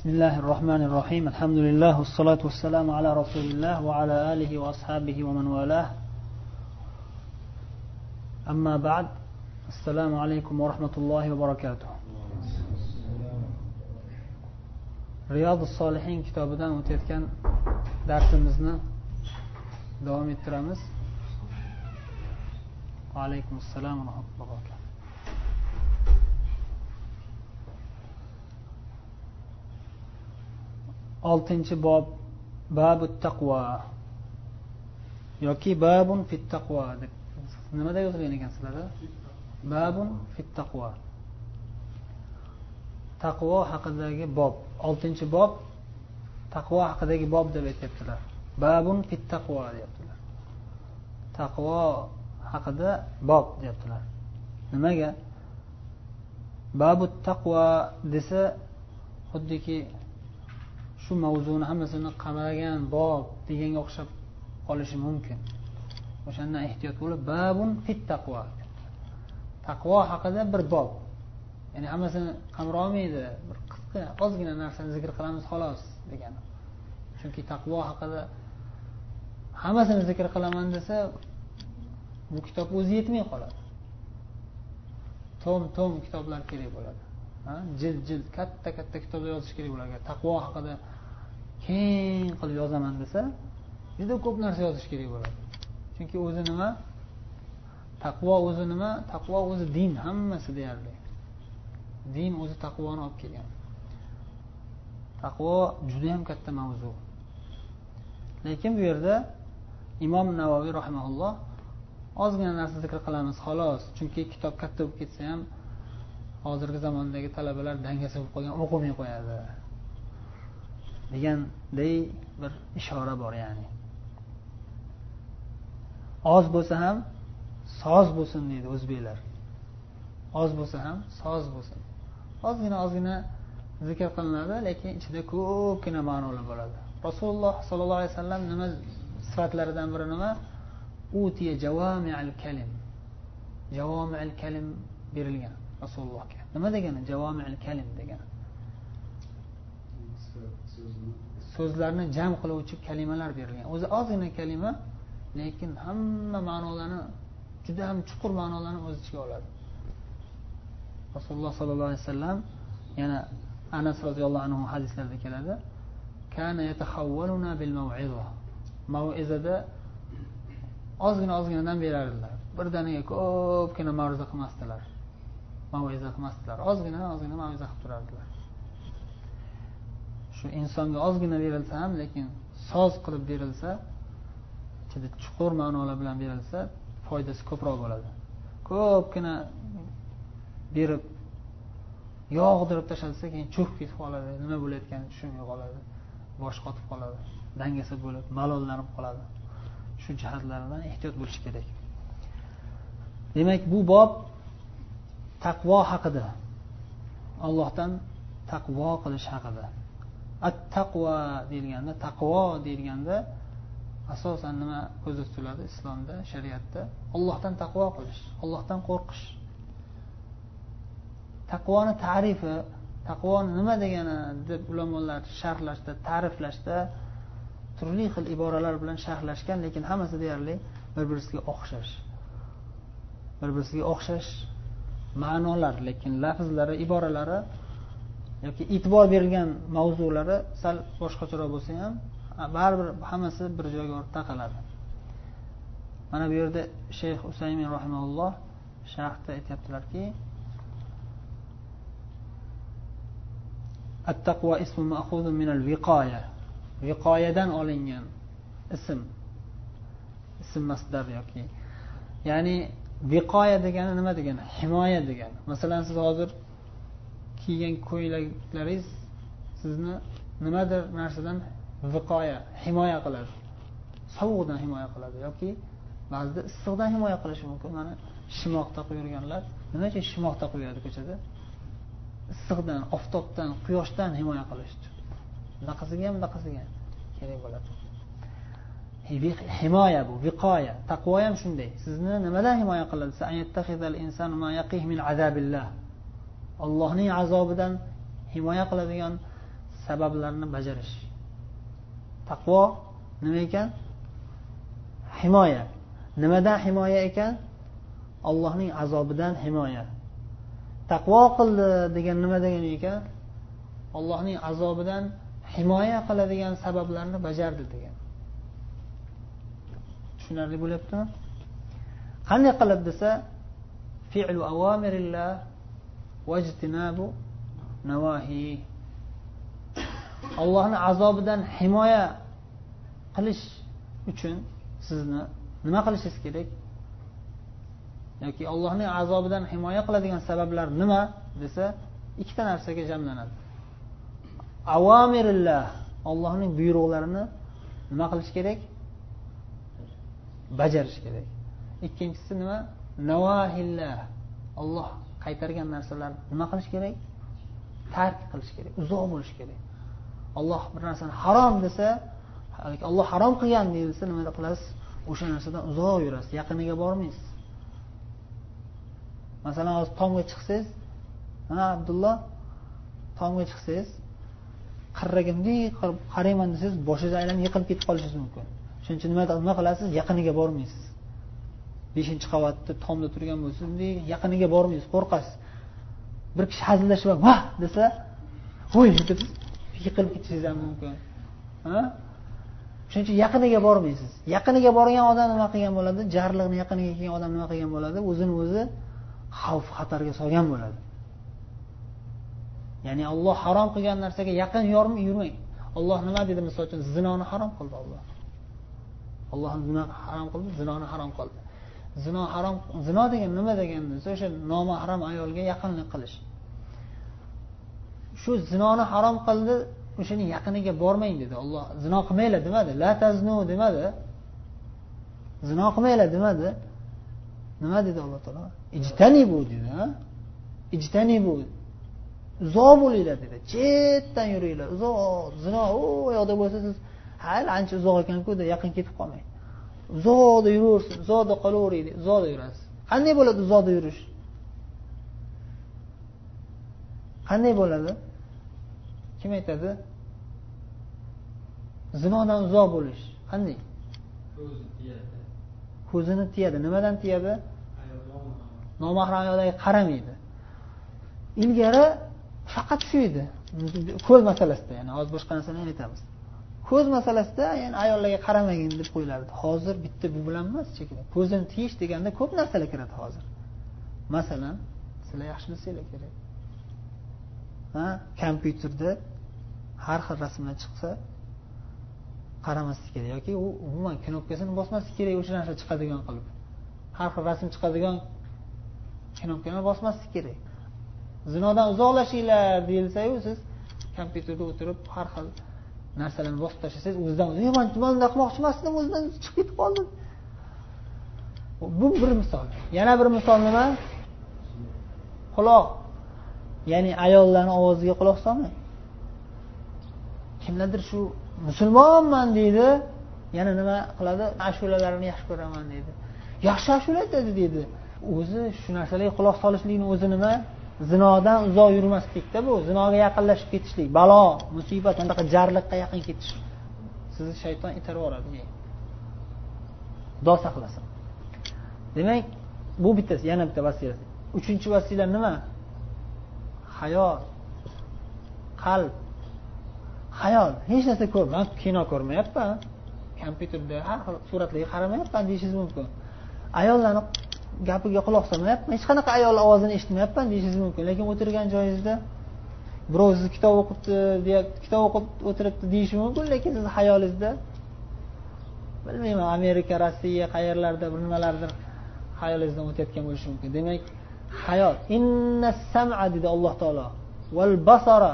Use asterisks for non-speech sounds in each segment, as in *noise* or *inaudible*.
بسم الله الرحمن الرحيم الحمد لله والصلاة والسلام على رسول الله وعلى آله وأصحابه ومن والاه أما بعد السلام عليكم ورحمة الله وبركاته رياض الصالحين kitobidan o'tayotgan darsimizni davom ettiramiz وعليكم السلام ورحمة الله oltinchi bob. Babu taqvo yoki babun fit taqvo deb. Nimada yozilgan ekan sizlarda? Babun fit taqvo taqvo haqidagi bob. Oltinchi bob taqvo haqidagi bob deb aytyaptilar. Babun fit taqvo deyaptilar. Taqvo haqida bob deyaptilar. Nimaga? Babu taqvo desa xuddiki shu mavzuni hammasini qamragan bob deganga o'xshab qolishi mumkin. O'shandan ehtiyot bo'lib babun fit taqvo. Taqvo haqida bir bob. Ya'ni hammasini qamrolmaydi bir qisqa ozgina narsani zikr qilamiz xolos degani. Chunki taqvo haqida hammasini zikr qilaman desa bu kitob o'zi yetmay qoladi. Tom tom kitoblar kerak bo'ladi. Jild jild katta katta kitoblar yozish kerak bo'ladi taqvo haqida keng qilib yozaman desa juda ko'p narsa yozish kerak bo'ladi. Chunki o'zi nima? Taqvo o'zi nima? Taqvo o'zi din. Hammasi deyarli. Din o'zi taqvoni olib kelgan. Taqvo judayam katta mavzu. Lekin bu yerda imom navoiy rahimaulloh ozgina narsa zikr qilamiz xolos. Chunki kitob katta bo'lib ketsa ham hozirgi zamondagi talabalar dangasa bo'lib qolgan o'qimay qo'yadi. Deganday bir ishora bor ya'ni. Oz bo'lsa ham soz bo'lsin deydi o'zbeklar. Oz bo'lsa ham soz bo'lsin. Ozgina ozgina zikr qilinadi lekin ichida ko'pgina ma'nolar bo'ladi. Rasululloh sollallohu alayhi vasallam nima sifatlaridan biri nima? Utiya javamial kalim. Javomil kalim berilgan. Rasulullohga. Nima degani? Javomil kalim degani. So'zlarni jam qiluvchi kalimalar berilgan. O'zi ozgina kalima lekin hamma ma'nolarni juda ham chuqur ma'nolarni o'z ichiga oladi. Rasululloh sollallohu alayhi vasallam yana anas roziyallohu anhu hadislarida keladi. Kana yatahavvaluna bil mav'iza mav'izada ozgina ozginadan berardilar. Birdaniga ko'pgina ma'ruza qilmasdilar. Mav'iza qilmasdilar ozgina ozgina maviza qilib turardilar. Shu insonga ozgina berilsa ham lekin soz qilib berilsa ichida chuqur ma'nolar bilan berilsa foydasi ko'proq bo'ladi. Ko'pgina berib yog'dirib tashlansa keyin cho'kib ketib qoladi. Nima bo'layotganini tushunmay qoladi. Bosh qotib qoladi. Dangasa bo'lib malollanib qoladi. Shu jihatlardan ehtiyot bo'lish kerak. Demak bu bob taqvo haqida. Allohdan taqvo qilish haqida. At taqvo deyilganda taqvo deyilganda asosan nima ko'zda tutiladi islomda shariatda? Ollohdan taqvo qilish ollohdan qo'rqish. Taqvoni tarifi taqvoni nima degani deb ulamolar sharhlashda ta'riflashda turli xil iboralar bilan sharhlashgan lekin hammasi deyarli bir birisiga o'xshash. Bir birisiga o'xshash ma'nolar lekin lafzlari iboralari yoki e'tibor berilgan mavzulari sal boshqacharoq bo'lsa ham baribir hammasi bir joyga borib taqaladi. Mana bu yerda shayx usaymin rahimalloh sharhda aytyaptilarki attaqvo ismi ma'xuzun minal viqoya viqoyadan olingan ism ism masdar yoki ya'ni viqoya degani nima degani? Himoya degani. Masalan siz hozir kiygan ko'ylaklaringiz sizni nimadir narsadan viqoya himoya qiladi. Sovuqdan himoya qiladi yoki ba'zida issiqdan himoya qilishi mumkin. Mana shimoq taqib yurganlar nima uchun shimoq taqib yuradi ko'chada? Issiqdan oftobdan quyoshdan himoya qilish uchun. Bunaqasiga ham bunaqasiga kerak bo'ladi. Himoya bu viqoya. Taqvo ham shunday. Sizni nimadan himoya qiladi? Ollohning azobidan himoya qiladigan sabablarni bajarish. Taqvo nima ekan? Himoya. Nimadan himoya ekan? Ollohning azobidan himoya. Taqvo qildi degan nima degani ekan? Ollohning azobidan himoya qiladigan sabablarni bajardi degan. Tushunarli bo'lyaptimi? Qanday qilib desa fi'lu avamirillah vajtinabu navahi allohni azobidan himoya qilish uchun sizni nima qilishingiz kerak? Yoki allohning azobidan himoya qiladigan sabablar nima desa ikkita narsaga jamlanadi. Avomirillah ollohning buyruqlarini nima qilish kerak? Bajarish kerak. Ikkinchisi nima? Navahillah olloh qaytargan narsalarni nima qilish kerak? Tark qilish kerak uzoq bo'lish kerak. Olloh bir narsani harom desa olloh harom qilgan deyilsa nima qilasiz? O'sha narsadan uzoq yurasiz yaqiniga bormaysiz. Masalan hozir tomga chiqsangiz ha abdulloh tomga chiqsangiz qirraga bunday qilib qarayman desangiz boshingiz aylanib yiqilib ketib qolishingiz mumkin. Shuning uchun nima nima qilasiz? Yaqiniga bormaysiz. Beshinchi qavatda tomda turgan bo'lsa bunday yaqiniga bormaysiz qo'rqasiz. Bir kishi hazillashib va desa voy! deb yiqilib ketishingiz ham mumkin. Shuning uchun yaqiniga bormaysiz. Yaqiniga borgan odam nima qilgan bo'ladi? Jarliqni yaqiniga kelgan odam nima qilgan bo'ladi? O'zini o'zi xavf xatarga solgan bo'ladi. Ya'ni olloh harom qilgan narsaga yaqin yurmang. Olloh nima dedi misol uchun? Zinoni harom qildi olloh alloh zino harom qildi zinoni harom qildi. Zino harom zino degan nima degani desa o'sha nomahram ayolga yaqinlik qilish. Shu zinoni harom qildi o'shani yaqiniga bormang dedi. Olloh zino qilmanglar demadi. La taznu demadi. Zino qilmanglar demadi. Nima dedi alloh taolo? Ijtanibu dedi ijtanibu. Uzoq bo'linglar dedi. Chetdan yuringlar. Uzoq. Zino u yoqda bo'lsa siz hali ancha uzoq ekanku deb yaqin ketib qolmang uzoqda yuraversin uzoqda qolavering deb uzoqda yurasiz. Qanday bo'ladi uzoqda yurish? Qanday bo'ladi? Kim aytadi? Zinodan uzoq bo'lish. Qanday? Ko'zini tiyadi. Nimadan tiyadi? Nomahram ayollarga qaramaydi. Ilgari faqat shu edi. Ko'z masalasida ya'ni hozir boshqa narsalarni aytamiz ko'z masalasida ya'ni ayollarga qaramagin deb qo'yilardi hozir bitta bu bilan emas chekina ko'zini tiyish deganda ko'p narsalar kiradi hozir. Masalan sizlar yaxshi bilsanglar kerak. Ha kompyuterda har xil rasmlar chiqsa qaramaslik kerak yoki u umuman knopkasini bosmaslik kerak o'sha narsa chiqadigan qilib. Har xil rasm chiqadigan knopkani bosmaslik kerak. Zinodan uzoqlashinglar deyilsayu siz kompyuterda o'tirib har xil narsalarni bosib tashlasangiz o'zidan o'zi man bunday qilmoqchi emasdim o'zidan chiqib ketib qoldi bu bir misol. Yana bir misol nima? Quloq. Ya'ni ayollarni ovoziga quloq solmang. Kimlardir shu musulmonman deydi yana nima qiladi? Ashulalarini yaxshi ko'raman deydi. Yaxshi ashula aytadi deydi. O'zi shu narsalarga quloq solishlikni o'zi nima? Zinodan uzoq yurmaslikda bu. Zinoga yaqinlashib ketishlik balo musibat anaqa jarlikqa yaqin ketish. Sizni shayton itarib yuboradi xudo saqlasin. Demak bu bittasi yana bitta vasila uchinchi vasila nima? Hayol qalb. Hayol hech narsa ko'r man kino ko'rmayapman. Kompyuterda har xil suratlarga qaramayapman deyishingiz mumkin. Ayollarni gapiga quloq solmayapman hech qanaqa ayol ovozini eshitmayapman deyishingiz mumkin. Lekin o'tirgan joyingizda birov sizni kitob o'qibdi deya kitob o'qib o'tiribdi deyishi mumkin lekin sizni hayolingizda bilmayman amerika rossiya qayerlarda bir nimalardir hayolingizdan o'tayotgan bo'lishi mumkin. Demak hayot inna sama dedi alloh taolo. Val basara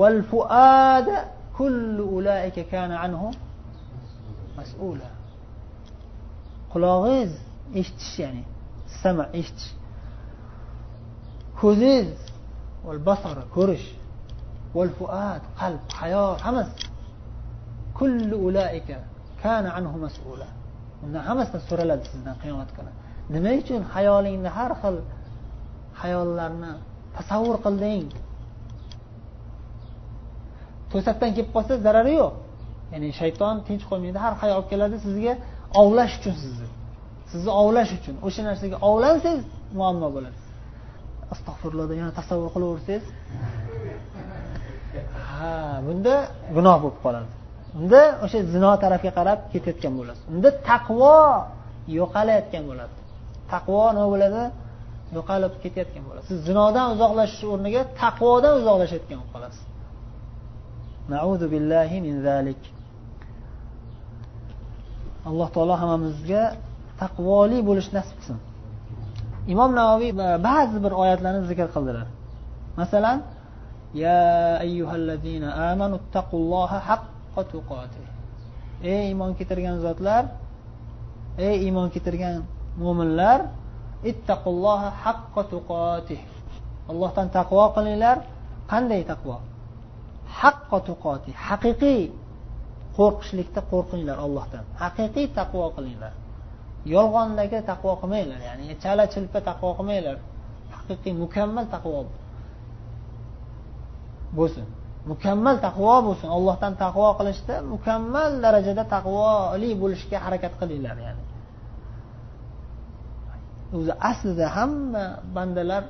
val fuada kullu ulaika kana anhu mas'ula. Qulog'ingiz eshitish ya'ni sama eshitish ko'zingiz val basara ko'rish. Val fuad qalb hayo hammasi. Kullu ulaika kana anhu mas'ula. Undan hammasidan so'raladi sizdan qiyomat kuni. Nima uchun hayolingda har xil hayollarni tasavvur qilding? To'satdan kelib qolsa zarari yo'q. Ya'ni shayton tinch qo'ymaydi har xayol olib keladi sizga ovlash uchun sizni. Sizni ovlash uchun o'sha narsaga ovlansangiz muammo bo'ladi. Astag'firulloh deb yana tasavvur qilaversangiz. Ha bunda gunoh bo'lib qoladi. Unda o'sha zino tarafga qarab ketayotgan bo'lasiz. Unda taqvo yo'qolayotgan bo'ladi. Taqvo nima bo'ladi? Yo'qolib ketayotgan bo'ladi. Siz zinodan uzoqlashish o'rniga taqvodan uzoqlashayotgan bo'lib qolasiz. Naudu billahi min zalik. Alloh taolo hammamizga taqvoli bo'lish nasib qilsin. Imom navoiy e, ba'zi bir oyatlarni zikr qildilar. Masalan ya ayyuhallazina amanu taqulloha haqqa tuqatih. Ey iymon keltirgan zotlar ey iymon keltirgan mo'minlar ittaqulloha haqqa tuqatih. Allohdan taqvo qilinglar. Qanday taqvo? Haqqa tuqoti haqiqiy qo'rqishlikda qo'rqinglar ollohdan haqiqiy taqvo qilinglar. Yolg'ondagi taqvo qilmanglar ya'ni chala chilpa taqvo qilmanglar. Haqiqiy mukammal taqvo bo'lsin. Mukammal taqvo bo'lsin. Allohdan taqvo qilishda mukammal darajada taqvoli bo'lishga harakat qilinglar ya'ni. O'zi aslida hamma bandalar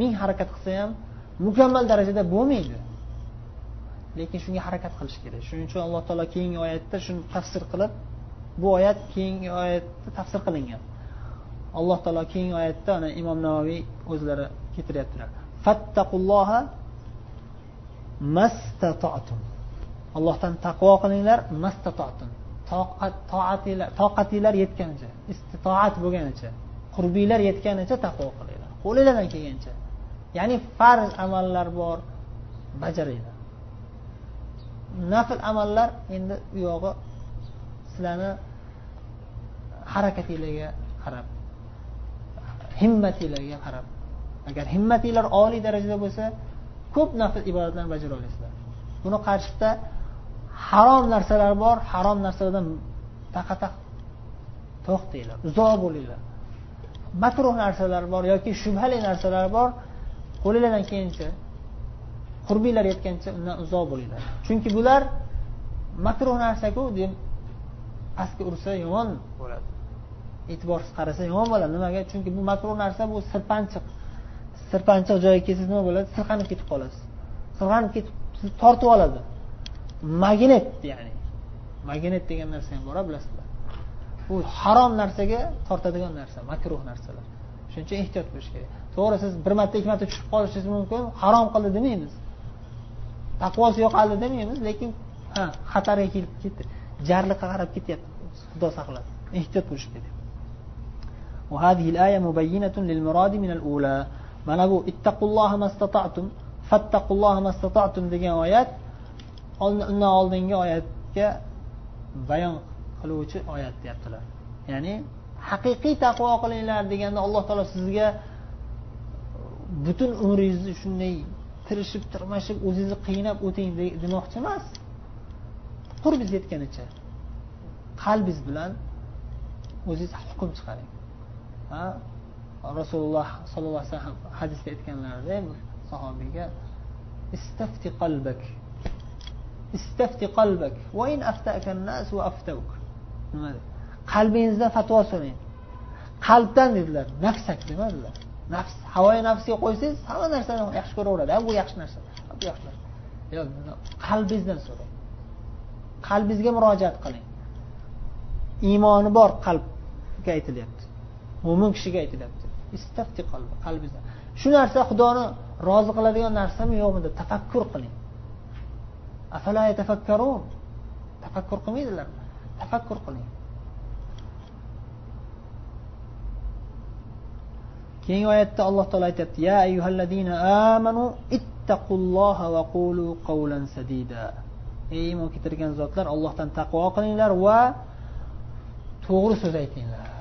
ming harakat qilsa ham mukammal darajada bo'lmaydi. Lekin shunga harakat qilish kerak. Shuning uchun alloh taolo keyingi oyatda shuni tafsir qilib bu oyat keyingi oyatda tafsir qilingan. Alloh taolo keyingi oyatda ana imom navoiy o'zlari keltiryaptilar. Fattaqulloha mastatotum allohdan taqvo qilinglar mastatotum toqatinglar yetganicha istitoat bo'lganicha qurbinglar yetganicha taqvo qilinglar. Qo'linglardan kelgancha ya'ni farz amallar bor bajaringlar. Nafl amallar endi u yog'i sizlarni harakatinglarga qarab himmatinglarga qarab. Agar himmatinglar oliy darajada bo'lsa ko'p nafl ibodatlarni bajara olasizlar. Buni qarshisida harom narsalar bor harom narsalardan taqataq to'xtanglar uzoq bo'linglar. Makruh narsalar bor yoki shubhali narsalar bor qo'linglardan kelgancha qurbinglar yetgancha undan uzoq bo'linglar. Chunki bular makruh narsaku deb pastga ursa yomon bo'ladi. E'tiborsiz qarasa yomon bo'ladi. Nimaga? Chunki bu makruh narsa bu sirpanchiq sirpanchiq joyga kelsangiz nima bo'ladi? Sirg'anib ketib qolasiz. Sirg'anib ketib sizni tortib oladi. Magnet ya'ni magnet degan narsa ham bor bilasizlar. Bu harom narsaga tortadigan narsa makruh narsalar. Shuning uchun ehtiyot bo'lish kerak. To'g'ri siz bir marta ikki marta tushib qolishingiz mumkin harom qildi demaymiz. Taqvosi yo'qoldi demaymiz lekin ha xatarga kelib ketdi. Jarliqqa qarab ketyapti xudo saqlasin ehtiyot bo'lish kerak. وهذه الآية مبينة للمراد من الأولى mana bu ittaqulloha mastata'tum fattaqulloha mastata'tum degan oyat undan oldingi oyatga bayon qiluvchi oyat deyaptilar ya'ni haqiqiy taqvo qilinglar deganda alloh taolo sizga butun umringizni shunday tirishib tirmashib o'zingizni qiynab o'ting demoqchi emas qurbingiz yetganicha qalbingiz bilan o'zingiz hukm chiqaring rasululloh sollallohu alayhi vasallam hadisda aytganlaridek sahobiyga istafti qalbak istafti qalbak va in aftaka nas va aftauk nima qalbingizdan fatvo so'rang. Qalbdan dedilar. Nafsak demadilar. Nafs havoyi nafsga qo'ysangiz hamma narsani yaxshi ko'raveradi. Bu yaxshi narsa bu yaxshi narsa. Yo'q qalbingizdan so'rang. Qalbingizga murojaat qiling. Iymoni bor qalbga aytilyapti. Mo'min kishiga aytilyapti. Istafti qalbizda shu narsa xudoni rozi qiladigan narsami yo'qmi deb tafakkur qiling. Afala tafakkarun tafakkur qilmaydilar. Tafakkur qiling. Keyingi oyatda alloh taolo aytyapti ya ayyuhalladina amanu ittaqulloha va qulu qawlan sadida. Ey iymon keltirgan zotlar allohdan taqvo qilinglar va to'g'ri so'z aytinglar.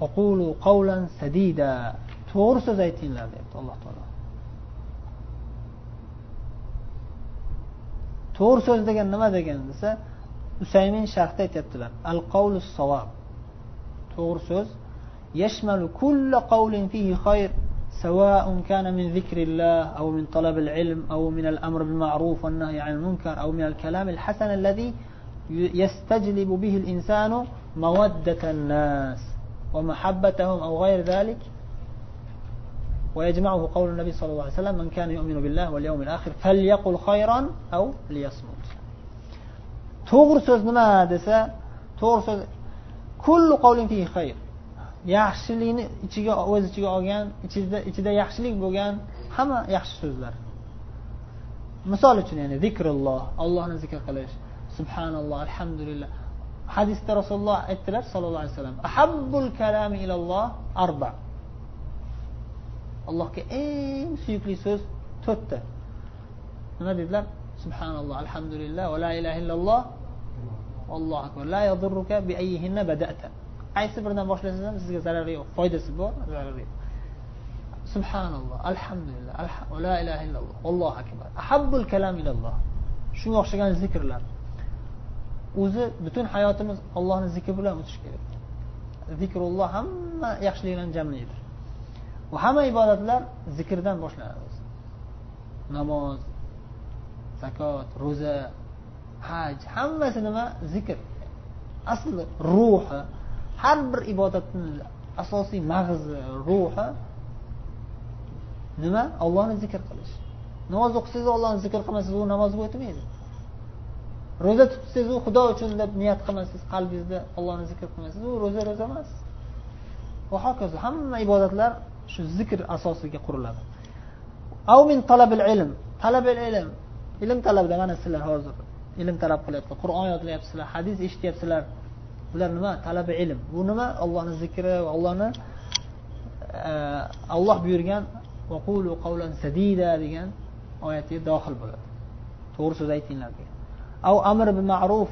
وقولوا قولا سديدا to'g'ri so'z aytinglar deyapti alloh taolo to'g'ri so'z degan nima degan desa usaymin sharhda aytyaptilar al qavlu savob to'g'ri yashmalu kulla qawlin fihi khayr سواء كان من ذكر الله أو من طلب العلم أو من الأمر بالمعروف والنهي عن المنكر أو من الكلام الحسن الذي يستجلب به الإنسان مودة الناس ومحبتهم أو غير ذلك ويجمعه قول النبي صلى الله عليه وسلم من كان يؤمن بالله واليوم الآخر فليقل خيرا أو ليصمت to'g'ri so'z nima desa to'g'ri so'z kullu qavlin fihi xayr yaxshilikni ichiga o'z ichiga olgan ichida ichida yaxshilik bo'lgan hamma yaxshi so'zlar misol uchun ya'ni zikrulloh allohni zikr qilish subhanalloh alhamdulillah hadisda rasululloh aytdilar sollallohu alayhi vasallam ahabbul kalami ilalloh arba. Allohga eng suyukli so'z to'rtta. Nima dedilar? Subhanalloh alhamdulillah va la ilaha illalloh allohu akbar la yadurruka bi ayyihinna bada'ta. Qaysi biridan boshlasangiz ham sizga zarari yo'q foydasi bor zarari yo'q. Subhanalloh alhamdulillah la ilaha illalloh allohu akbar. Ahabbul kalam ilalloh shunga o'xshagan zikrlar. O'zi butun hayotimiz ollohni zikri bilan o'tishi kerak. Zikrulloh hamma yaxshiliklarni jamlaydi. Va hamma ibodatlar zikrdan boshlanadi namoz zakot ro'za haj hammasi nima? Zikr. Asli ruhi har bir ibodatni asosiy mag'zi ruhi nima? Ollohni zikr qilish. Namoz o'qisangiz ollohni zikr qilmasangiz u namozga o'tmaydi. Ro'za tutsangiz u xudo uchun deb niyat qilmasangiz qalbingizda ollohni zikr qilmasangiz u ro'za ro'za emas. Va hokazo hamma ibodatlar shu zikr asosiga quriladi. Av min talabil ilm talabil ilm ilm talabida mana sizlar hozir ilm talab qilyapsizlar qur'on yodlayapsizlar hadis eshityapsizlar. Bular nima? Talabi ilm. Bu nima? Ollohni zikri va ollohni olloh e, buyurgan qavlan sadida degan oyatga dohil bo'ladi. To'g'ri so'z aytinglar degan. Av amr bil ma'ruf.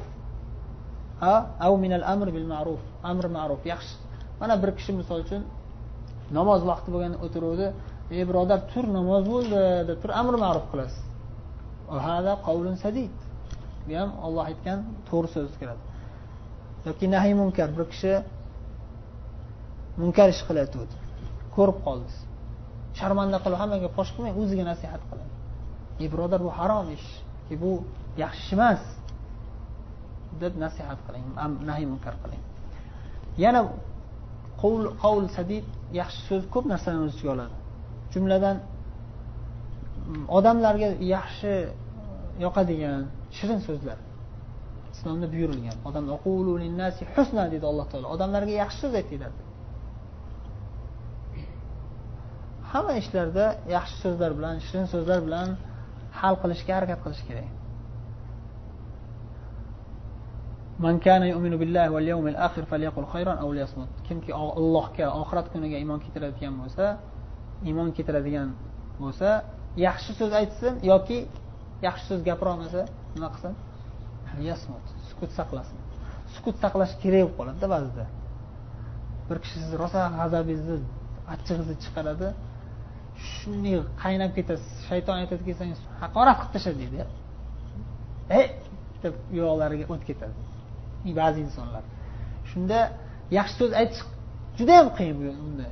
Av minal amr bil ma'ruf. Amr ma'ruf. Yaxshi. Mana bir kishi misol uchun namoz vaqti bo'lganda o'tiruvdi. Ey birodar tur namoz bo'ldi deb turib amr ma'ruf qilasiz qavlun sadid. Bu ham olloh aytgan to'g'ri so'z kiradi yoki nahiy munkar. Bir kishi munkar ish qilayotgandi ko'rib qoldingiz sharmanda qilib hammaga fosh qilmang o'ziga nasihat qiling ey birodar bu harom ish. Bu yaxshi ish emas deb nasihat qiling nahiy munkar qiling. Yana qovul sadid yaxshi so'z ko'p narsani o'z ichiga oladi. Jumladan mm, odamlarga yaxshi mm, yoqadigan shirin so'zlar. Islomda buyurilgan odam husna deydi alloh taolo. Odamlarga yaxshi so'z aytinglar. Hamma ishlarda yaxshi so'zlar bilan shirin so'zlar bilan hal qilishga harakat qilish kerak. yu'minu yawmil akhir khayran aw kimki Allohga oxirat kuniga iymon keltiradigan bo'lsa iymon keltiradigan bo'lsa yaxshi so'z aytsin yoki yaxshi so'z gapira olmasa nima qilsin? Sukut saqlasin. Sukut saqlash kerak bo'lib qoladida ba'zida. Bir kishi sizni rosa g'azabingizni achchig'ingizni chiqaradi. Shunday qaynab ketasiz shayton aytadiki sen haqorat qilib tashla deydi ey deb uyoqlariga o't ketadi. Ba'zi insonlar. Shunda yaxshi so'z aytish judayam qiyin unda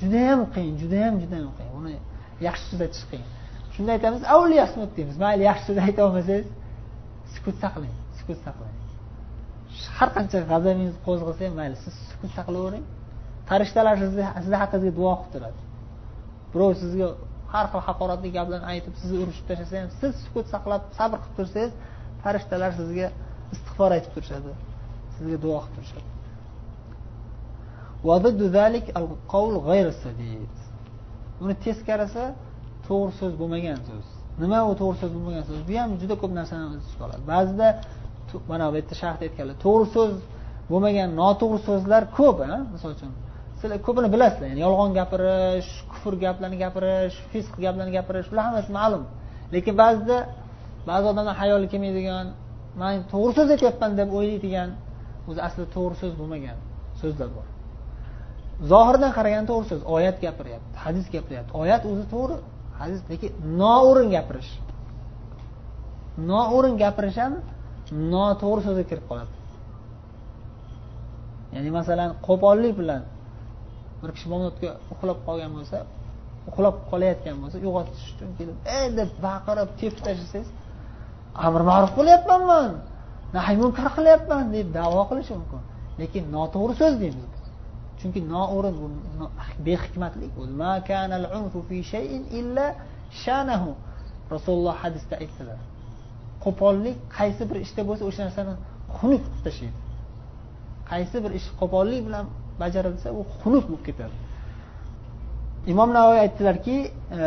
judayam qiyin judayam judayam qiyin. Uni yaxshi so'z aytish qiyin. Shunda aytamiz avliyasmut deymiz. Mayli yaxshi so'z ayta olmasangiz sukut saqlang sukut saqlang. Har qancha g'azabingiz qo'zg'asa ham mayli siz sukut saqlayvering farishtalar sizni sizni haqqingizga duo qilib turadi. Birov sizga har xil haqoratli gaplarni aytib sizni urishib tashlasa ham siz sukut saqlab sabr qilib tursangiz farishtalar sizga istig'for aytib turishadi. Sizga duo qilib turishadi. Buni teskarisi to'g'ri so'z bo'lmagan so'z. Nima u to'g'ri so'z bo'lmagan so'z? Bu ham juda ko'p narsani o'z ichiga oladi ba'zida mana bu yerda sharhda aytganlar to'g'ri so'z bo'lmagan noto'g'ri so'zlar ko'p misol uchun sizlar ko'pini bilasizlar ya'ni yolg'on gapirish kufr gaplarni gapirish fisq gaplarni gapirish bular hammasi ma'lum. Lekin ba'zida ba'zi odamlar hayoli kelmaydigan man to'g'ri so'z aytyapman deb o'ylaydigan o'zi aslida to'g'ri so'z bo'lmagan so'zlar bor. Zohirdan qaraganda to'g'ri so'z oyat gapiryapti hadis gapiryapti. Oyat o'zi to'g'ri hadis lekin noo'rin gapirish. Noo'rin gapirish ham noto'g'ri so'zga kirib qoladi. Ya'ni masalan qo'pollik bilan bir kishi bomdodga uxlab qolgan bo'lsa uxlab qolayotgan bo'lsa uyg'otish uchun kelib ey deb baqirib tepib tashlasangiz amr ma'ruf qilyapman man nahiy munkar qilyapman deb davo qilishi mumkin. Lekin noto'g'ri so'z deymiz chunki noo'rin behikmatlik. Rasululloh hadisda aytdilar. Qo'pollik qaysi bir ishda bo'lsa o'sha narsani xunuk qilib tashlaydi. Qaysi bir ish qo'pollik bilan bajarilsa u xunuk bo'lib ketadi. Imom navoiy aytdilarki e,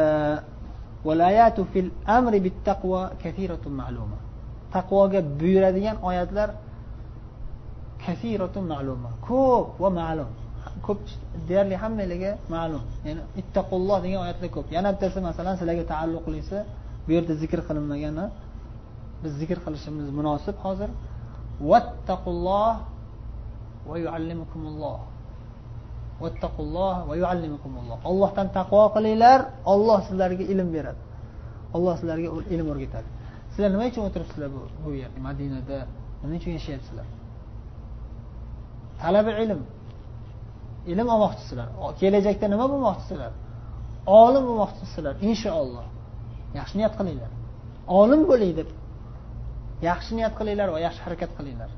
taqvoga buyuradigan oyatlar kasiratun ma'luma ko'p va ma'lum ko'p deyarli hammanglarga ma'lum ya'ni ittaqulloh degan oyatlar ko'p yana bittasi masalan sizlarga taalluqlisi bu yerda zikr qilinmagani biz zikr qilishimiz munosib hozir vattaqulloh va yuallimukumulloh vattaqulloh va yuallimukumulloh ollohdan taqvo qilinglar olloh sizlarga ilm beradi. Olloh sizlarga ilm o'rgatadi. Sizlar nima uchun o'tiribsizlar bu bu yerda madinada? Nima uchun yashayapsizlar? Talaba ilm. Ilm olmoqchisizlar kelajakda nima bo'lmoqchisizlar olim bo'lmoqchisizlar inshaalloh. Yaxshi niyat qilinglar. Olim bo'ling deb yaxshi niyat qilinglar va yaxshi harakat qilinglar.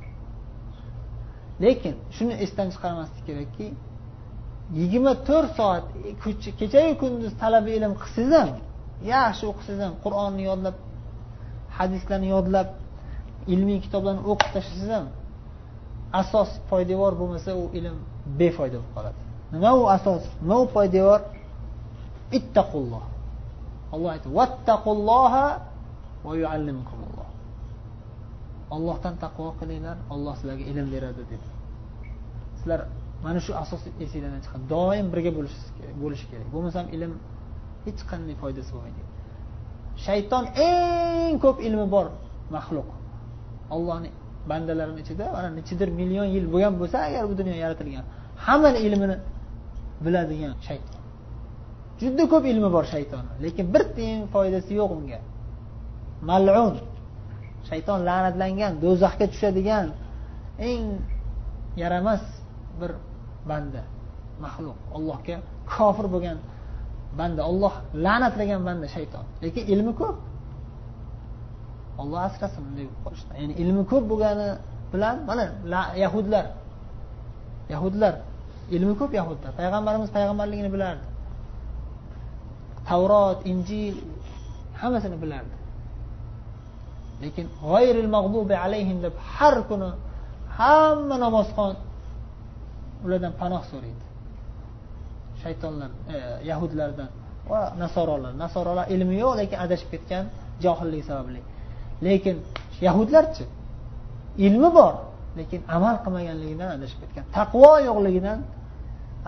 Lekin shuni esdan chiqarmaslik kerakki yigirma to'rt soat kechayu kunduz talaba ilm qilsangiz ham yaxshi o'qisangiz ham qur'onni yodlab hadislarni yodlab ilmiy kitoblarni o'qib tashlasangiz ham asos poydevor bo'lmasa u ilm befoyda bo'lib qoladi. Nima u asos? Nima u poydevor? Ittaqulloh. Olloh aytdi vattaqulloha va yuallimukumulloh. Ollohdan taqvo qilinglar olloh sizlarga ilm beradi dedi. Sizlar mana shu asos esinglardan chiqadi doim birga bo'lishi kerak. Bo'lmasam ilm hech qanday foydasi bo'lmaydi. Shayton eng ko'p ilmi bor maxluq. Ollohni bandalarini ichida mana nechidir million yil bo'lgan bo'lsa agar bu dunyo yaratilgan hammani ilmini biladigan shayton. Juda ko'p ilmi bor shaytonni lekin bir tiyin foydasi yo'q unga. Malun. Shayton la'natlangan do'zaxga tushadigan eng yaramas bir banda maxluq allohga kofir bo'lgan banda olloh la'natlagan banda shayton. Lekin ilmi ko'p. Olloh asrasin bunday qolishdan. Ya'ni ilmi ko'p bo'lgani bilan mana yahudlar yahudlar ilmi ko'p yahudlar. Payg'ambarimiz payg'ambarligini bilardi. Tavrot injil hammasini bilardi. Lekin g'oyril mag'dubi alayhim deb har kuni hamma namozxon ulardan panoh so'raydi. Shaytonlar e, yahudlardan va nasorolar. Nasorolar ilmi yo'q lekin adashib ketgan johillik sababli. Lekin yahudlarchi ilmi bor lekin amal qilmaganligidan adashib ketgan. Taqvo yo'qligidan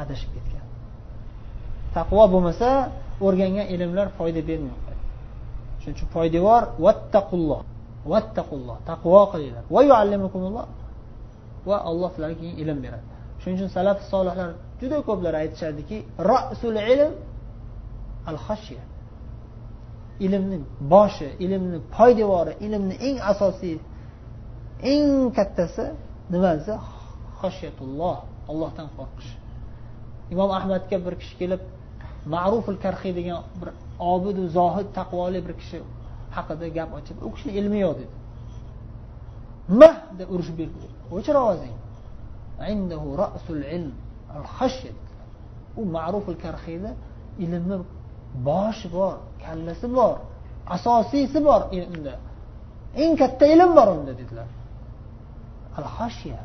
adashib ketgan. Taqvo bo'lmasa o'rgangan ilmlar foyda bermaydi shuning uchun poydevor vattaqulloh vattaqulloh taqvo qilinglar. Va yuallimukumulloh. Va alloh sizlarga keyin ilm beradi. Shuning uchun salaf solihlar juda ko'plar aytishadiki rasul ilm al xashya ilmni boshi ilmni poydevori ilmni eng asosiy eng kattasi nima desa xoshiyatulloh ollohdan qo'rqish. Imom ahmadga bir kishi kelib ma'ruful karxiy degan bir obidu zohid taqvoli bir kishi haqida gap ochib u kishini ilmi yo'q dedi. Mah! deb urishib berdi. O'chir ovozing rasul ilm al u ma'ruful karxiyda ilmni boshi bor kallasi bor asosiysi bor unda eng katta ilm bor unda dedilar al hashiya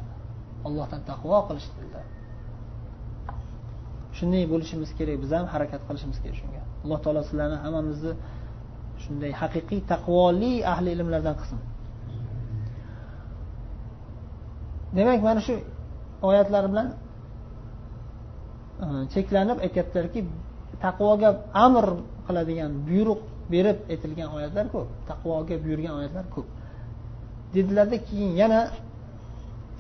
allohdan taqvo qilish dedilar shunday bo'lishimiz kerak biz ham harakat qilishimiz kerak shunga alloh taolo sizlarni hammamizni shunday haqiqiy taqvoli ahli ilmlardan qilsin demak mana shu oyatlari bilan e, cheklanib aytyaptilarki taqvoga amr qiladigan buyruq berib aytilgan oyatlar ko'p taqvoga buyurgan oyatlar ko'p. Dedilarda keyin yana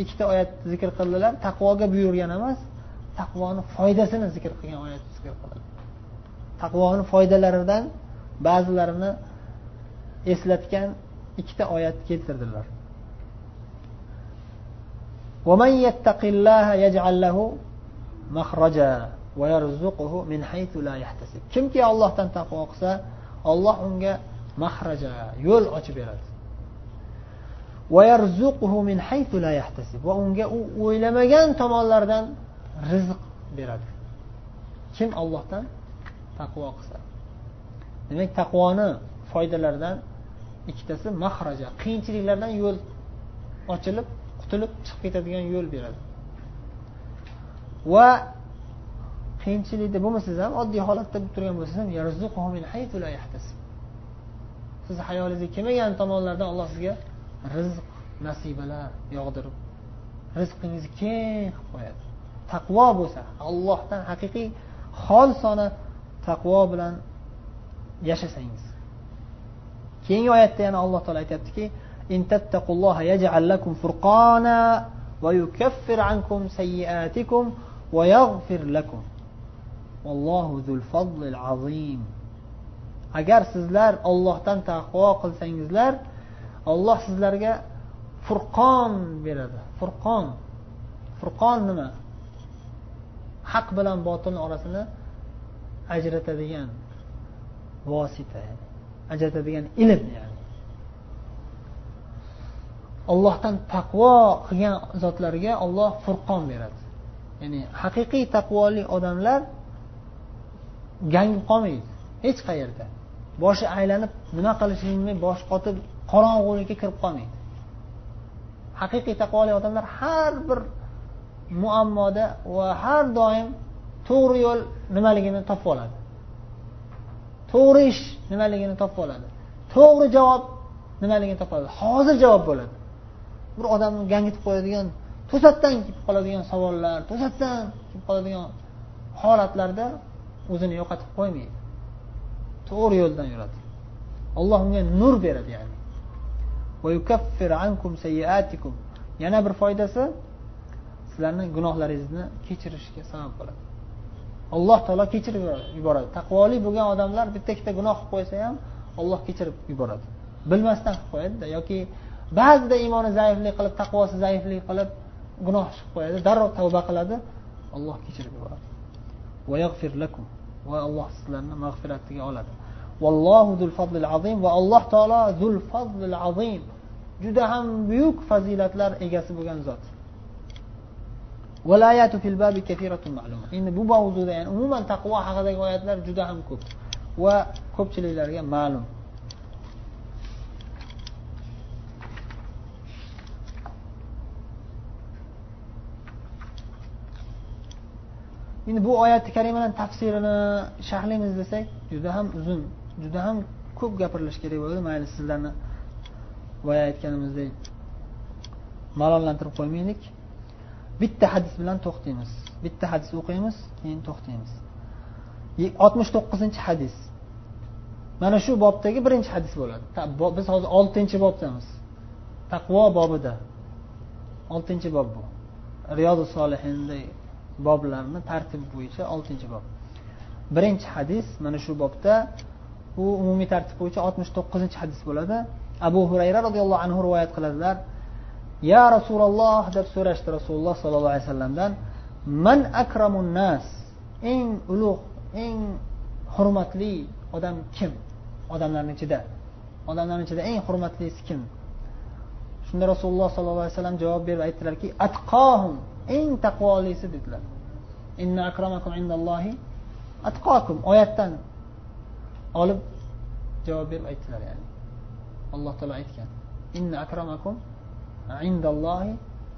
ikkita oyat zikr qildilar taqvoga buyurgan emas taqvoni foydasini zikr qilgan oyat zikr qildi. Taqvoni foydalaridan ba'zilarini eslatgan ikkita oyat keltirdilar. ومن يتق الله يجعل له مخرجا kimki ollohdan taqvo qilsa olloh unga mahraja yo'l ochib beradi va unga u o'ylamagan tomonlardan rizq beradi kim ollohdan taqvo qilsa demak taqvoni foydalaridan ikkitasi mahraja qiyinchiliklardan yo'l ochilib qutulib chiqib ketadigan yo'l beradi. Va qiyinchilikda bo'lmasangiz ham oddiy holatda turgan bo'lsangiz ham sizni hayolingizga kelmagan tomonlardan alloh sizga rizq nasibalar yog'dirib rizqingizni keng qilib qo'yadi. Taqvo bo'lsa allohdan haqiqiy xolisona taqvo bilan yashasangiz. Keyingi oyatda yana alloh taolo aytyaptiki ويكفر عنكم سيئاتكم ويغفر لكم والله ذو الفضل العظيم agar sizlar ollohdan taqvo qilsangizlar olloh sizlarga furqon beradi furqon furqon nima haq bilan botilni orasini ajratadigan vosita ajratadigan ilm ya'ni Ollohdan taqvo qilgan zotlarga olloh furqon beradi. Ya'ni haqiqiy taqvoli odamlar gangib qolmaydi. Hech qayerda. Boshi aylanib nima qilishini bilmay boshi qotib qorong'ulikka kirib qolmaydi. Haqiqiy taqvoli odamlar har bir muammoda va har doim to'g'ri yo'l nimaligini topib oladi. To'g'ri ish nimaligini topib oladi. To'g'ri javob nimaligini topib oladi. Hozir javob bo'ladi. Bir odamni gangitib qo'yadigan to'satdan kelib qoladigan savollar to'satdan kelib qoladigan holatlarda o'zini yo'qotib qo'ymaydi. To'g'ri yo'ldan yuradi. Alloh unga nur beradi ya'ni. Yana bir foydasi sizlarni gunohlaringizni kechirishga sabab bo'ladi. Alloh taolo kechirib yuboradi. Taqvoli bo'lgan odamlar bitta ikkita gunoh qilib qo'ysa ham olloh kechirib yuboradi. Bilmasdan qilib qo'yadida yoki ba'zida iymoni zaiflik qilib taqvosi zaiflik qilib gunoh chiqib qo'yadi darrov tavba qiladi alloh kechirib yuboradi. Va alloh sizlarni mag'firatiga oladi. Vallohu zul fazlil azim va alloh taolo zul fazlil azim. Juda ham buyuk fazilatlar egasi bo'lgan zot. Endi bu mavzuda yani umuman taqvo haqidagi oyatlar juda ham ko'p va ko'pchiliklarga ma'lum. Endi bu oyati karimani tafsirini sharhlaymiz desak juda ham uzun juda ham ko'p gapirilishi kerak bo'ladi mayli sizlarni boya aytganimizdek. Malollantirib qo'ymaylik. Bitta hadis bilan to'xtaymiz. Bitta hadis o'qiymiz keyin to'xtaymiz. Oltmish to'qqizinchi hadis. Mana shu bobdagi birinchi hadis bo'ladi. Biz hozir oltinchi bobdamiz taqvo bobida. Oltinchi bob bu. Riyozi solihinda boblarni tartib bo'yicha oltinchi bob. Birinchi hadis mana shu bobda u umumiy tartib bo'yicha oltmish to'qqizinchi hadis bo'ladi. Abu hurayra roziyallohu anhu rivoyat qiladilar. Ya rasululloh deb so'rashdi rasululloh sollallohu alayhi vasallamdan. Man akramun nas eng ulug' eng hurmatli odam kim? Odamlarni ichida. Odamlarni ichida eng hurmatlisi kim? Shunda rasululloh sollallohu alayhi vasallam javob berib aytdilarki atqohum eng taqvolisi dedilar. Inna akramakum indallohi atqokum oyatdan olib javob berib aytdilar ya'ni. Alloh taolo aytgan. Inna akramakum indallohi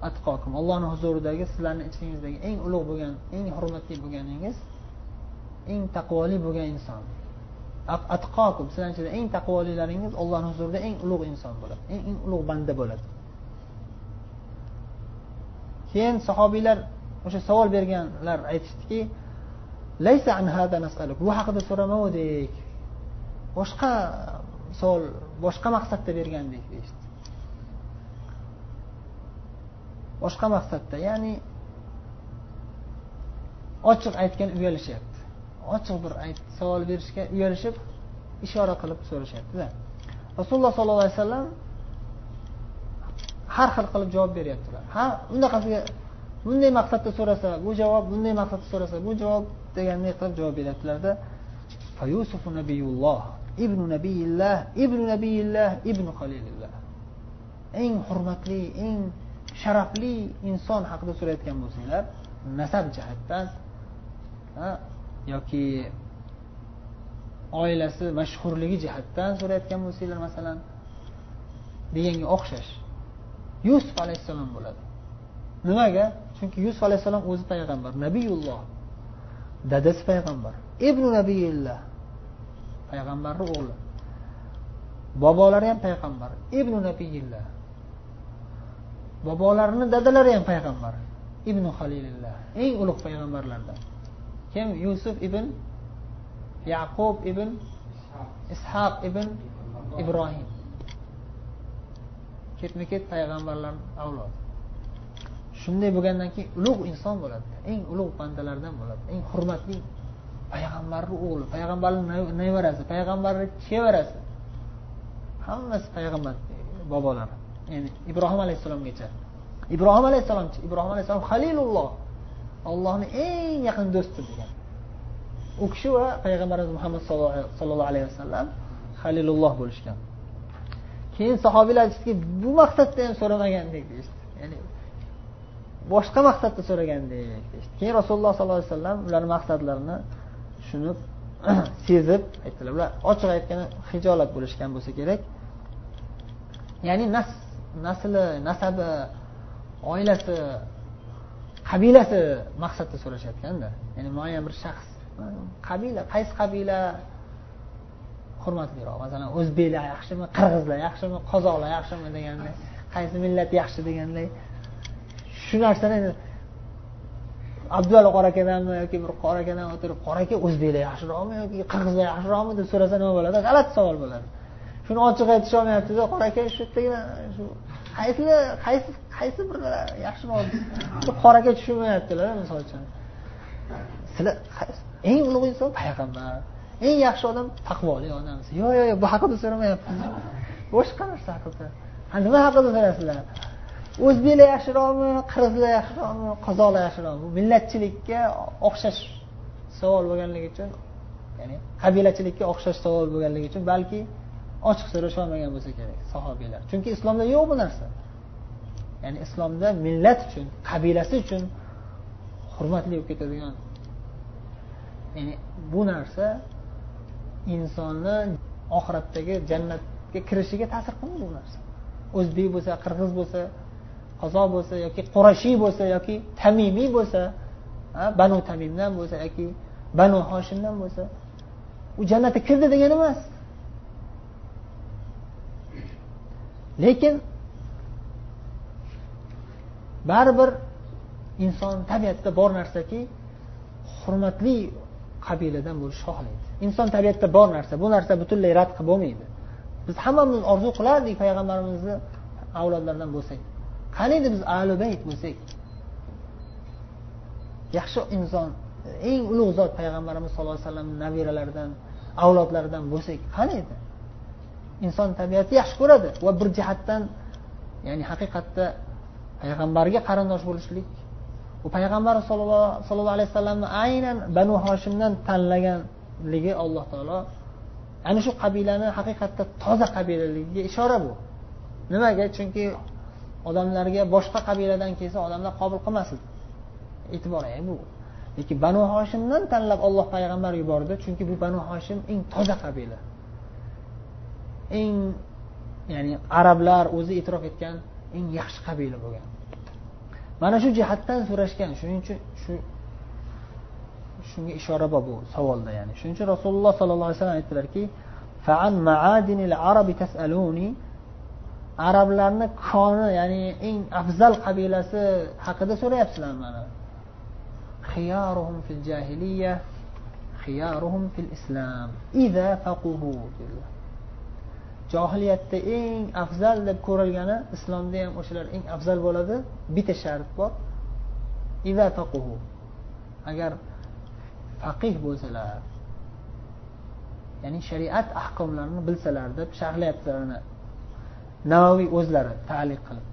atqokum allohni huzuridagi sizlarni ichingizdagi eng ulug' bo'lgan eng hurmatli bo'lganingiz eng taqvoli bo'lgan inson. Atqokum sizlarni ichida eng taqvolilaringiz ollohni huzurida eng ulug' inson bo'ladi. Eng eng ulug' banda bo'ladi. Keyin sahobiylar o'sha savol berganlar aytishdiki bu haqida so'ramagandik boshqa savol boshqa maqsadda bergandik deyishdi. Boshqa maqsadda ya'ni ochiq aytgan uyalishyapti ochiq bir savol berishga uyalishib ishora qilib so'rashyaptida. Rasululloh sollallohu alayhi vasallam har xil qilib javob beryaptilar. Ha unaqasiga bunday maqsadda so'rasa bu javob bunday maqsadda so'rasa bu javob deganday qilib javob beryaptilarda yusuf nabiyulloh ibnu nabiyillah ibnu nabiyillah ibnu halilillah eng hurmatli eng sharafli inson haqida so'rayotgan bo'lsanglar nasab jihatdan yoki oilasi mashhurligi jihatdan so'rayotgan bo'lsanglar masalan deganga o'xshash. Yusuf alayhissalom bo'ladi. Nimaga? Chunki yusuf alayhissalom o'zi payg'ambar. Nabiyulloh. Dadasi payg'ambar. Ibn nabiyillah payg'ambarni o'g'li. Bobolari ham payg'ambar. Ibn nabiyillah bobolarini dadalari ham payg'ambar. Ibn halilillah eng ulug' payg'ambarlardan. Kim? Yusuf ibn yaqub ibn ishoq ibn ibrohim. Ketma ket payg'ambarlar avlodi shunday bo'lgandan keyin ulug' inson bo'ladi. Eng ulug' bandalardan bo'ladi. Eng hurmatli payg'ambarni o'g'li payg'ambarni nevarasi payg'ambarni chevarasi. Hammasi payg'ambar bobolari. Ya'ni ibrohim alayhissalomgacha. Ibrohim alayhissalomchi ibrohim alayhissalom halilulloh ollohni eng yaqin do'sti degan. U kishi va payg'ambarimiz muhammad sallallohu alayhi vasallam halilulloh bo'lishgan. Keyin sahobiylar aytishdiki bu maqsadda ham so'ramagandik deyishdi. Ya'ni boshqa maqsadda so'ragandek deyishdi. Keyin rasululloh sollallohu alayhi vasallam ularni maqsadlarini tushunib *clears throat* sezib aytdilar. Ular ochiq aytganda hijolat bo'lishgan bo'lsa kerak. Ya'ni nas nasli nasabi oilasi qabilasi maqsadda so'rashayotganda. Ya'ni muayyan bir shaxs qabila qaysi qabila hurmatliroq. Masalan o'zbeklar yaxshimi qirg'izlar yaxshimi qozoqlar yaxshimi deganday qaysi millat yaxshi deganday. Shu narsani abdulla qora akadanmi yoki bir qora akadan o'tirib qora aka o'zbeklar yaxshiroqmi yoki qirg'izlar yaxshiroqmi? deb so'rasa nima bo'ladi? G'alati savol bo'ladi. Shuni ochiq aytisholmayaptida qora aka shu yerdagina shu qaysi qaysi qaysi bir yaxshiroq qora aka tushunmayaptilar misol uchun? Sizlar eng ulug' inson payg'ambar. Eng yaxshi odam taqvoli odam yo'q yo'q yo'q bu haqida so'ramayapmiz boshqa narsa haqida. Ha nima haqida so'rayapsizlar o'zbeklar yaxshiroqmi qirg'izlar yaxshiroqmi qozoqlar yaxshiroqmi millatchilikka o'xshash savol bo'lganligi uchun ya'ni qabilachilikka o'xshash savol bo'lganligi uchun balki ochiq so'rasholmagan bo'lsa kerak sahobiylar chunki islomda yo'q bu narsa. Ya'ni islomda millat uchun qabilasi uchun hurmatli bo'lib ketadigan ya'ni bu narsa insonni oxiratdagi jannatga kirishiga ta'sir qilmaydi bu narsa. O'zbek bo'lsa qirg'iz bo'lsa qozoq bo'lsa yoki qurashiy bo'lsa yoki tamimiy bo'lsa banu tamimdan bo'lsa yoki banu hoshimdan bo'lsa u jannatga kirdi degani emas. Lekin baribir inson tabiatida bor narsaki hurmatli qabiladan bo'lishni xohlaydi. Inson tabiatida bor narsa. Bu narsa butunlay rad qilib bo'lmaydi. Biz hammamiz orzu qilardik payg'ambarimizni avlodlaridan bo'lsak. Qaniydi biz ahli bayt bo'lsak? Yaxshi inson eng ulug' zot payg'ambarimiz sallallohu alayhi vasallam nabiralaridan avlodlaridan bo'lsak qani edi? Inson tabiati yaxshi ko'radi va bir jihatdan ya'ni haqiqatda payg'ambarga qarindosh bo'lishlik u payg'ambar sallallohu alayhi vasallamni aynan banu hoshimdan ligi alloh taolo ana shu qabilani haqiqatda toza qabilaligiga ishora bu. Nimaga? Chunki odamlarga boshqa qabiladan kelsa odamlar qabul qilmas edi e'tibor e, bu. Lekin banu hoshimdan tanlab olloh payg'ambar yubordi chunki bu banu hoshim eng toza qabila. Eng ya'ni arablar o'zi e'tirof etgan eng yaxshi qabila bo'lgan. Mana shu jihatdan so'rashgan shuning uchun shu shunga ishora bor bu savolda ya'ni. Shuning uchun rasululloh sollallohu alayhi vasallam aytdilarki arablarni koni ya'ni eng afzal qabilasi haqida so'rayapsizlar mana. Xiyaruhum fil jahiliya xiyaruhum fil islam iza faquhu johiliyatda eng afzal deb ko'rilgani islomda ham o'shalar eng afzal bo'ladi. Bitta shart bor. Iza faquhu. Agar faqih bo'lsalar ya'ni shariat ahkomlarini bilsalar deb sharhlayaptilar navoiy o'zlari taliq qilib.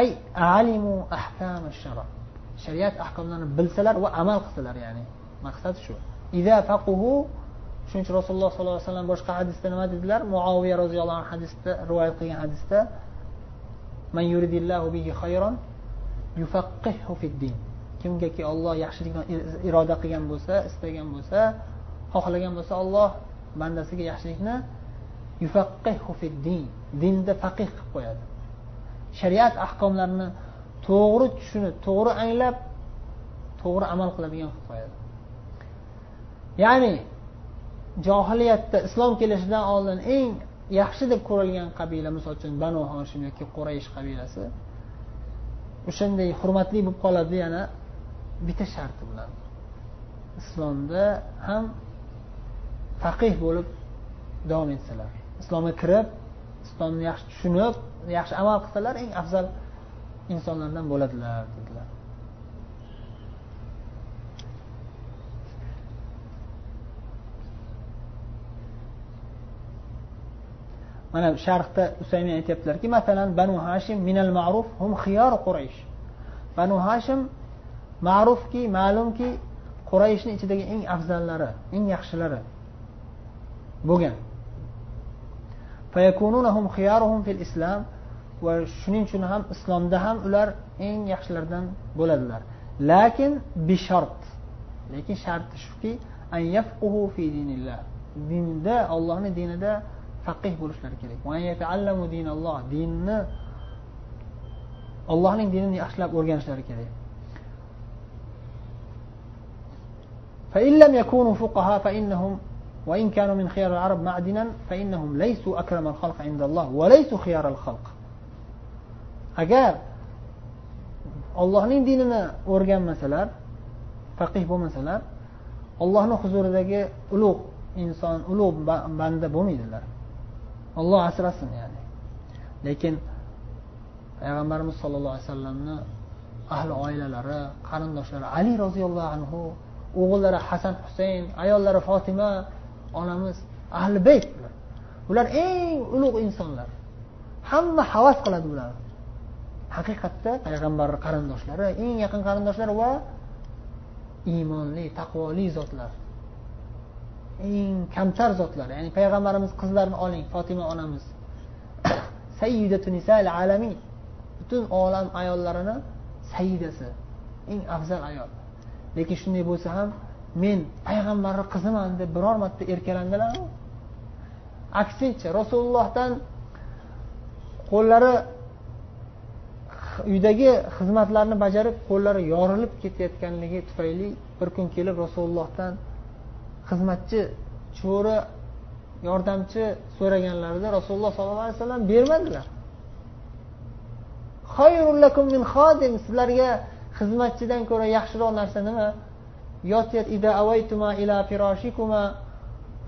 Ay alimu ahkam shara shariat ahkomlarini bilsalar va amal qilsalar ya'ni maqsad shu. Ida faquhu shuning uchun rasululloh sollallohu alayhi vasallam boshqa hadisda nima dedilar? Muoviya roziyallohu anhu hadisda rivoyat qilgan hadisda man yuridillahu bihi khayron yufaqqihu fid din. Kimgaki olloh yaxshilikni iroda qilgan bo'lsa istagan bo'lsa xohlagan bo'lsa olloh bandasiga yaxshilikni yufaqqihu din dinda faqih qilib qo'yadi. Shariat ahkomlarini to'g'ri tushunib to'g'ri anglab to'g'ri amal qiladigan qilib qo'yadi. Ya'ni johiliyatda islom kelishidan oldin eng yaxshi deb ko'rilgan qabila misol uchun banu hoshim yoki quraysh qabilasi o'shanday hurmatli bo'lib qoladi yana bitta sharti bilan. Islomda ham faqih bo'lib davom etsalar islomga kirib islomni yaxshi tushunib yaxshi amal qilsalar eng afzal insonlardan bo'ladilar dedilar. Mana sharhda usaymin aytyaptilarki masalan banu hashim minal ma'ruf hum xiyor quraysh. Banu hashim ma'rufki ma'lumki qurayishni ichidagi eng afzallari eng yaxshilari bo'lgan. Va shuning uchun ham islomda ham ular eng yaxshilardan bo'ladilar. Lakin bishart lekin sharti shuki dinda ollohni dinida faqih bo'lishlari kerak. Dinni ollohning dinini yaxshilab o'rganishlari kerak. فإن لم يكونوا فقهاء فإنهم وإن كانوا من خيار العرب معدنا فإنهم ليسوا أكرم الخلق عند الله وليسوا خيار الخلق agar ollohning dinini o'rganmasalar faqih bo'lmasalar ollohni huzuridagi ulug' inson ulug' banda bo'lmaydilar olloh asrasin ya'ni lekin payg'ambarimiz sollallohu alayhi vasallamni ahli oilalari qarindoshlari ali roziyallohu anhu o'g'illari hasan husayn ayollari fotima onamiz ahli bayt ular ular eng ulug' insonlar. Hamma havas qiladi ular haqiqatda payg'ambar qarindoshlari eng yaqin qarindoshlari va iymonli taqvoli zotlar. Eng kamtar zotlar. Ya'ni payg'ambarimiz qizlarini oling fotima onamiz. *coughs* Alamin. Butun olam ayollarini sayyidasi. Eng afzal ayol. Lekin shunday bo'lsa ham men payg'ambarni qiziman deb biror marta erkalandilarmi? Aksincha rasulullohdan qo'llari uydagi xizmatlarni bajarib qo'llari yorilib ketayotganligi tufayli bir kun kelib rasulullohdan xizmatchi cho'ri yordamchi so'raganlarida rasululloh sollallohu alayhi vasallam bermadilar. Sizlarga xizmatchidan ko'ra yaxshiroq narsa nima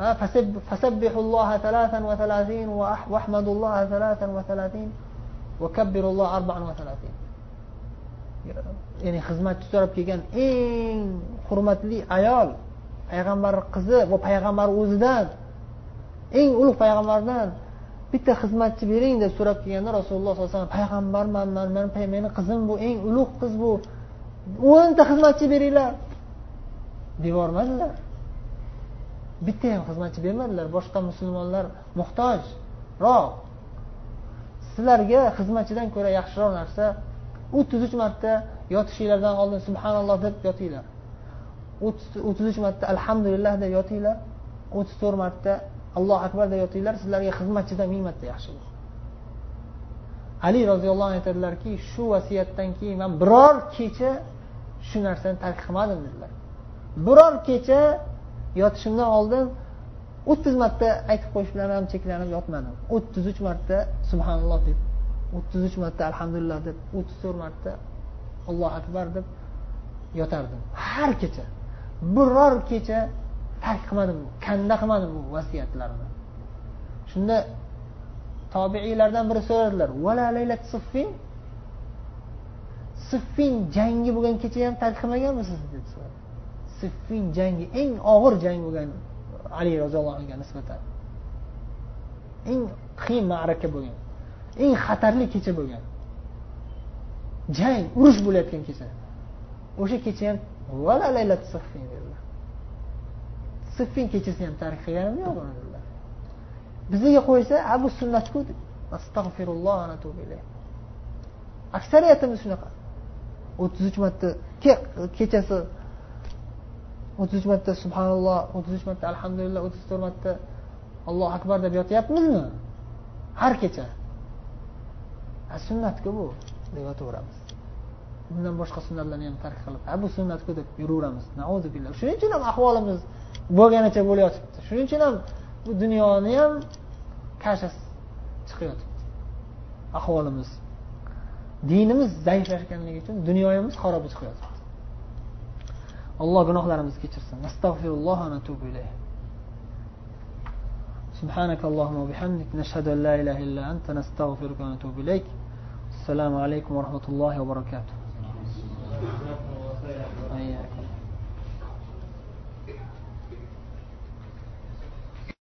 fasabbihulloha talatan va talatin va ahmadulloha talatan va talatin va kabbirulloh arbaan va talatin ya'ni xizmatchi so'rab kelgan eng hurmatli ayol payg'ambar qizi va payg'ambar o'zidan eng ulug' payg'ambardan bitta xizmatchi bering deb so'rab kelganda rasululloh sollallohu alayhi vasallam payg'ambarman man meni qizim bu eng ulug' qiz bu o'nta xizmatchi beringlar. Deyormadilar bitta ham xizmatchi bermadilar. Boshqa musulmonlar muhtojroq sizlarga xizmatchidan ko'ra yaxshiroq narsa o'ttiz uch marta yotishinglardan oldin subhanalloh deb yotinglar. O'ttiz uch marta alhamdulillah deb yotinglar. O'ttiz to'rt marta allohu akbar deb yotinglar. Sizlarga xizmatchidan ming marta yaxshi ali roziyallohu anhu aytadilarki shu vasiyatdan keyin man biror kecha shu narsani tark qilmadim dedilar. Biror kecha yotishimdan oldin o'ttiz marta aytib qo'yish bilan ham cheklanib yotmadim. O'ttiz uch marta subhanalloh deb o'ttiz uch marta alhamdulillah deb o'ttiz to'rt marta allohu akbar deb yotardim. Har kecha biror kecha tark qilmadim kanda qilmadim bu vasiyatlarimni shunda tobiiylardan biri so'radilar siffin? Siffin jangi bo'lgan kecha ham tark qilmaganmisiz deb so'radi. Siffin jangi eng og'ir jang bo'lgan ali roziyallohu anhuga nisbatan. Eng qiyin ma'raka bo'lgan eng xatarli kecha bo'lgan. Jang urush bo'layotgan kecha. O'sha kecha ham vala laylati siffin dedilar. Siffin kechasi ham tark qilganim yo'q. Uni qo'ysa a bu sunnatku astag'firulloh aksariyatimiz shunaqa. o'ttiz uch marta kechasi o'ttiz uch marta subhanalloh o'ttiz uch marta alhamdulillah o'ttiz to'rt marta allohu akbar deb yotyapmizmi? Har kecha. Sunnatku bu deb yotaveramiz. Bundan boshqa sunnatlarni ham tark qilib ha bu sunnatku deb yuraveramiz. Shuning uchun ham ahvolimiz bo'lganicha bo'layotibdi. Shuning uchun ham bu dunyoni ham kashasi chiqayotibdi ahvolimiz dinimiz zaiflashganligi uchun dunyomiz xaroba chiqyapti alloh gunohlarimizni kechirsin astag'firulloh سبحانك اللهم وبحمدك نشهد أن لا إله إلا أنت نستغفرك ونتوب إليك السلام عليكم ورحمة الله وبركاته